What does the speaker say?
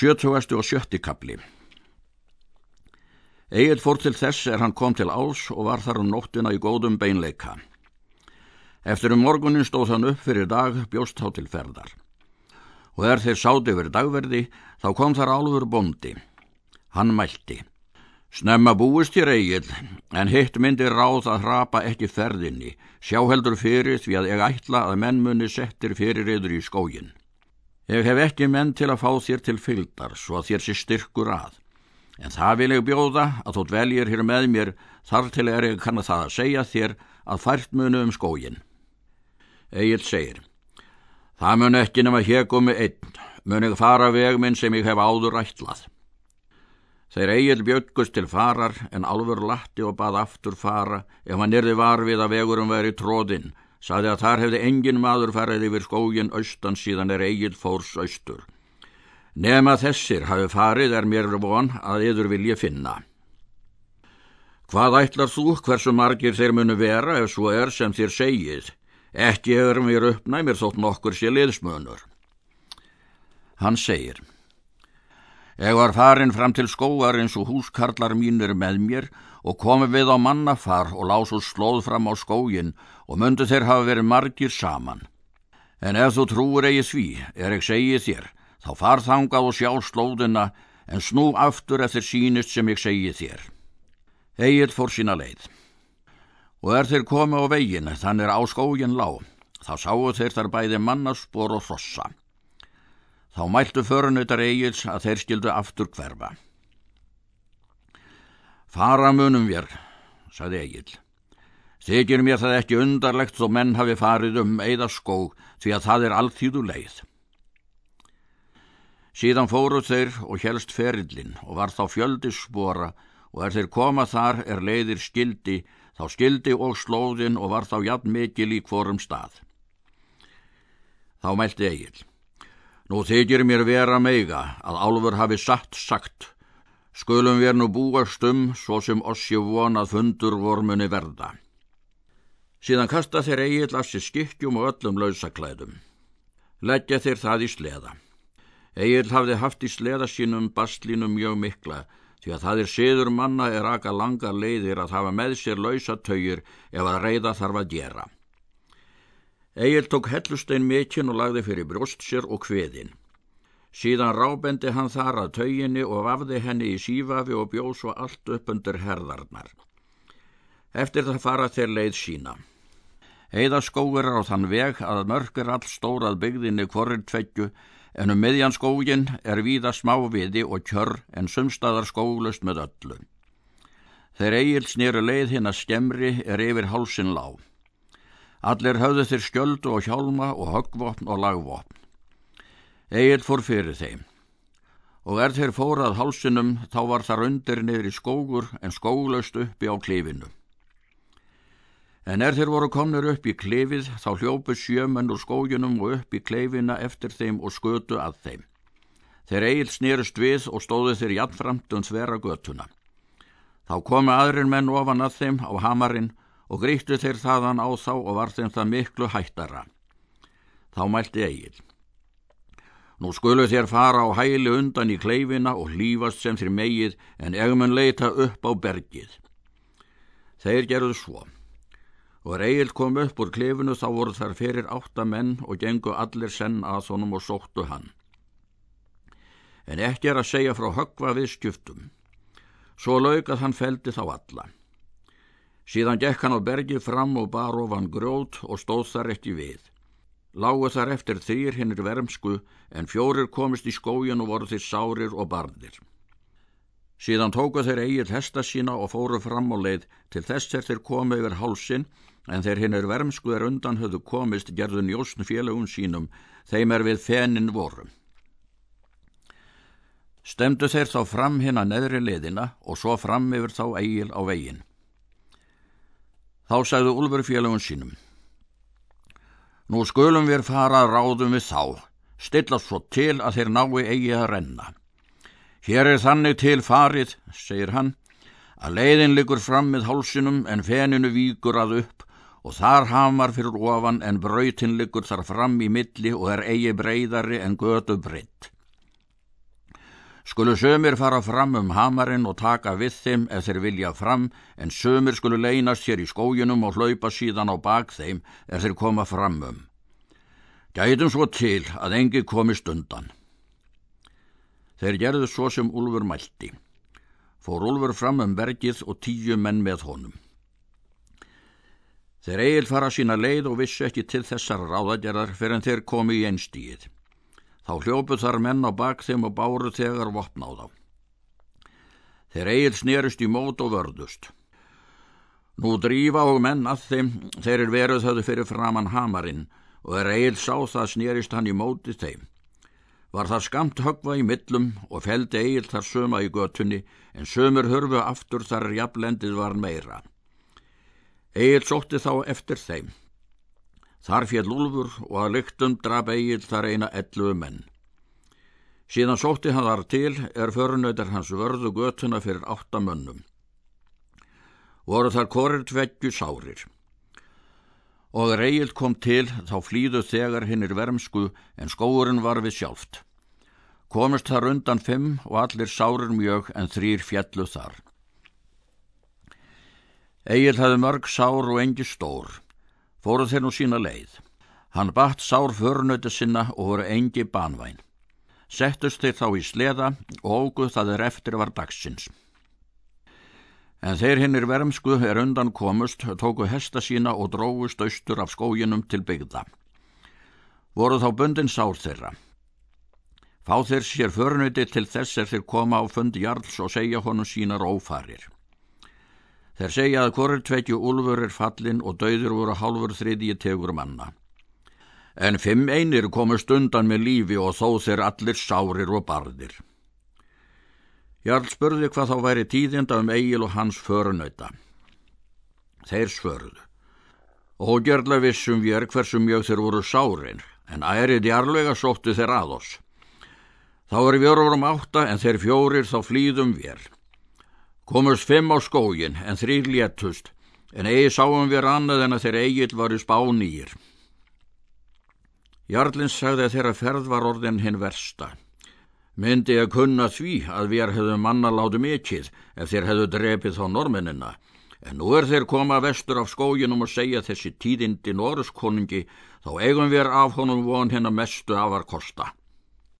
Sjötugasti og sjötti kapli Egil fór til þess er hann kom til ás og var þar um nóttina í góðum beinleika. Eftir um morgunin stóð hann upp fyrir dag bjóst þá til ferðar. Og er þeir sáti yfir dagverði þá kom þar álfur bondi. Hann mælti. Snemma búist þér Egil en hitt myndi ráð að hrapa ekki ferðinni. Sjá heldur fyrir því að ég ætla að mennmunni settir fyrir yður í skógin. Ég hef ekki menn til að fá þér til fylgdar svo að þér sé styrkur að. En það vil ég bjóða að þú dveljir hér með mér þar til er ég kann að það að segja þér að fært munu um skógin. Egil segir, það mun ekki nema hér komi einn, mun ég fara veg minn sem ég hef áður ætlað. Þeir Egil bjöggust til farar en alfur latti og bað aftur fara ef hann erði var við að vegurum veri tróðinn saði að þar hefði engin maður farið yfir skógin austan síðan er eigið fórs austur. Nema þessir hafi farið er mér von að yður vilja finna. Hvað ætlar þú hversu margir þeir munu vera ef svo er sem þér segið? Ekki hefur mér uppnæmir þótt nokkur sé liðsmönur. Hann segir, Ég var farin fram til skóar eins og húskarlar mínir með mér og komi við á mannafar og lásu slóð fram á skógin og myndu þeir hafa verið margir saman. En ef þú trúur eigi sví, er ég segið þér, þá far þangað og sjá slóðina en snú aftur eftir sínist sem ég segið þér. Egið fór sína leið. Og er þeir komi á vegin, þann er á skógin lág, þá sáu þeir þar bæði mannaspor og frossa. Þá mæltu förunautar eigils að þeir skildu aftur hverfa. Fara munum vér, saði eigil. Þykir mér það ekki undarlegt þó menn hafi farið um eða skóg því að það er allþýðu leið. Síðan fóruð þeir og helst ferillin og var þá fjöldi spora og er þeir koma þar er leiðir skildi, þá skildi og slóðin og var þá jafn mikil í hvorum stað. Þá mælti eigil. Nú þykir mér vera meiga að álfur hafi satt sagt, skulum við nú búast um svo sem oss ég vonað fundur vormunni verða. Síðan kasta þeir eigið af sér skikkjum og öllum lausaklæðum. Leggja þeir það í sleða. Egil hafði haft í sleða sínum bastlínum mjög mikla því að það er siður manna er aka langa leiðir að hafa með sér lausatögir ef að reyða þarf að gera. Egil tók hellustein mikinn og lagði fyrir brjóst sér og hveðin. Síðan rábendi hann þar að tauginni og vafði henni í sífafi og bjóð svo allt upp undir herðarnar. Eftir það fara þeir leið sína. Heiðaskógur á þann veg að mörgur all stórað byggðinni hvorir tveggju en um miðjan skógin er víða smáviði og kjörr en sumstaðar skóglust með öllu. Þeir eigil snýru leið hinn að skemri er yfir hálsin lág. Allir höfðu þeir skjöldu og hjálma og höggvopn og lagvopn. Egil fór fyrir þeim. Og er þeir fórað hálsinum þá var þar undir niður í skógur en skólaust uppi á klifinu. En er þeir voru komnir upp í klifið þá hljópu sjömenn úr skóginum og upp í klifina eftir þeim og skötu að þeim. Þeir Egil snýrust við og stóðu þeir jafnframt um svera götuna. Þá komu aðrin menn ofan að þeim á hamarinn og gríktu þeir þaðan á þá og var þeim það miklu hættara. Þá mælti eigin. Nú skulu þér fara á hæli undan í kleifina og hlýfast sem þér megið en egmun leita upp á bergið. Þeir gerðu svo. Og Egil kom upp úr kleifinu þá voru þar fyrir átta menn og gengu allir senn að honum og sóttu hann. En ekki er að segja frá högva við skjöftum. Svo laug að hann feldi þá alla. Síðan gekk hann á bergi fram og bar ofan grót og stóð þar ekki við. Lágu þar eftir þrýr hinnir vermsku en fjórir komist í skójan og voru þeir sárir og barðir. Síðan tóku þeir eigið hesta sína og fóru fram á leið til þess er þeir komu yfir hálsin en þeir vermsku er undan höfðu komist gerðu njósn félagum sínum þeim er við fenin vorum. Stemdu þeir þá fram hinn að neðri liðina og svo fram yfir þá eigil á veginn. Þá sagðu Úlfur félagun sínum. Nú skulum við fara ráðum við þá, stilla svo til að þeir nái eigi að renna. Hér er þannig til farið, segir hann, að leiðin liggur fram með hálsinum en feninu víkur að upp og þar hamar fyrir ofan en brautin liggur þar fram í milli og er eigi breyðari en götu breytt. Skulu sömur fara fram um hamarinn og taka við þeim ef þeir vilja fram, en sömur skulu leynast hér í skójunum og hlaupa síðan á bak þeim ef þeir koma fram um. Gætum svo til að engi komist undan. Þeir gerðu svo sem Úlfur mælti. Fór Úlfur fram um bergið og tíu menn með honum. Þeir eigil fara sína leið og vissu ekki til þessar ráðagerðar fyrir en þeir komi í einstíð. Þá hljópu þar menn á bak þeim og báru þegar vopn á þá. Þeir eigil snerust í mót og vörðust. Nú drífa og menn að þeim þeir er veruð höfðu fyrir framann hamarinn og er eigil sá það snerist hann í móti þeim. Var það skamt högva í millum og feldi eigil þar söma í götunni en sömur hörfu aftur þar jafnlendið var meira. Egil sótti þá eftir þeim. Þar fjall Úlfur og að lyktum draf Egil þar eina ellu menn. Síðan sótti hann þar til er förunautar hans vörðu götuna fyrir áttamönnum. Voru þar korir tveggju sárir. Og Egil kom til þá flýðu þegar hinnir vermsku en skóurinn var við sjálft. Komist þar undan fimm og allir sárir mjög en þrýr fjallu þar. Egil hafði mörg sár og engi stór. Fóru þeir nú sína leið. Hann batt sár förnötu sinna og voru engi banvæn. Settust þeir þá í sleða og óguð það er eftir var dagsins. En þeir hinnir vermsku er undan komust, tóku hesta sína og drógust austur af skóginum til byggða. Voru þá bundin sár þeirra. Fá þeir sér förnöti til þess er þeir koma á fund jarls og segja honum sínar ófarir. Þeir segja að hvorur tveitju úlfur er fallin og dauður voru hálfur þriðji tegur manna. En fimm einir komust undan með lífi og þó þeir allir sárir og barðir. Jarl spurði hvað þá væri tíðinda um Egil og hans förunauta. Þeir svörðu. Gerðla vissum við er hversum mjög þeir voru sárir, en ærið jarlega sóttu þeir að oss. Þá er við orðum átta en þeir fjórir þá flýðum við. Komust fimm á skógin en þrýr léttust, en eigi sáum við annað en að þeir eigil varu spánýr. Jarlins sagði að þeirra ferð var orðin hinn versta. Myndi að kunna því að við hefðum manna látu mikið ef þeir hefðu drepið þá norminina, en nú er þeir koma vestur af skóginum og segja þessi tíðindi norðskonungi, þá eigum við af honum von hennar mestu afar kosta.